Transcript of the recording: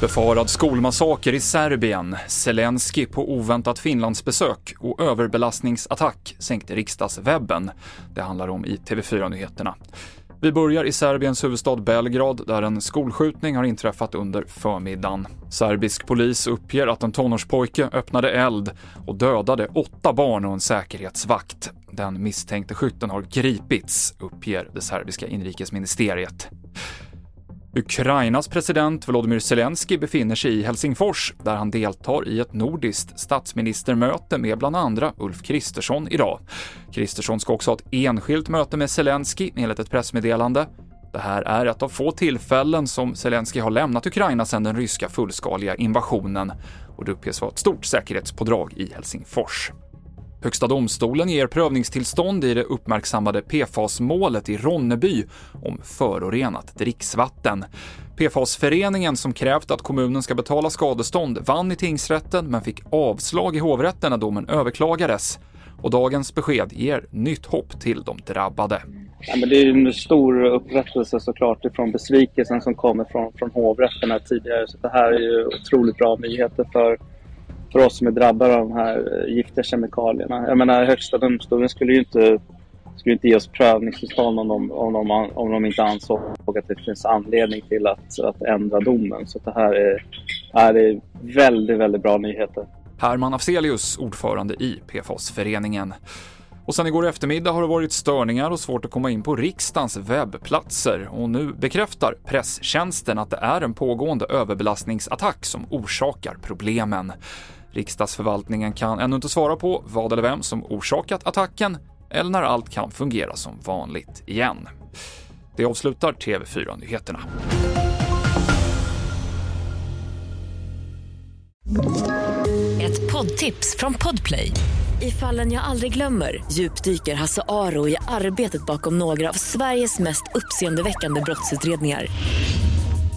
Befarad skolmassaker i Serbien, Zelensky på oväntat Finlandsbesök och överbelastningsattack sänkte riksdagswebben. Det handlar om i TV4-nyheterna. Vi börjar i Serbiens huvudstad Belgrad där en skolskjutning har inträffat under förmiddagen. Serbisk polis uppger att en tonårspojke öppnade eld och dödade åtta barn och en säkerhetsvakt. Den misstänkte skytten har gripits, uppger det serbiska inrikesministeriet. Ukrainas president Volodymyr Zelensky befinner sig i Helsingfors där han deltar i ett nordiskt statsministermöte med bland andra Ulf Kristersson idag. Kristersson ska också ha ett enskilt möte med Zelensky enligt ett pressmeddelande. Det här är ett av få tillfällen som Zelensky har lämnat Ukraina sedan den ryska fullskaliga invasionen och det uppges vara ett stort säkerhetspådrag i Helsingfors. Högsta domstolen ger prövningstillstånd i det uppmärksammade PFAS-målet i Ronneby om förorenat dricksvatten. PFAS-föreningen som krävt att kommunen ska betala skadestånd vann i tingsrätten men fick avslag i hovrätten när domen överklagades. Och dagens besked ger nytt hopp till de drabbade. Ja, men det är en stor upprättelse såklart ifrån besvikelsen som kommer från, från hovrätten här tidigare. Så det här är ju otroligt bra nyheter för för oss som är drabbade av de här eh, giftiga kemikalierna. Jag menar, Högsta domstolen skulle ju inte, skulle inte ge oss prövningstillstånd om de, om, de, om de inte ansåg att det finns anledning till att, att ändra domen. Så det här är, är väldigt, väldigt bra nyheter. Herman Afzelius, ordförande i PFAS-föreningen. Och sen igår eftermiddag har det varit störningar och svårt att komma in på riksdagens webbplatser och nu bekräftar presstjänsten att det är en pågående överbelastningsattack som orsakar problemen. Riksdagsförvaltningen kan ännu inte svara på vad eller vem som orsakat attacken eller när allt kan fungera som vanligt igen. Det avslutar TV4-nyheterna. Ett poddtips från Podplay. I fallen jag aldrig glömmer djupdyker Hasse Aro i arbetet bakom några av Sveriges mest uppseendeväckande brottsutredningar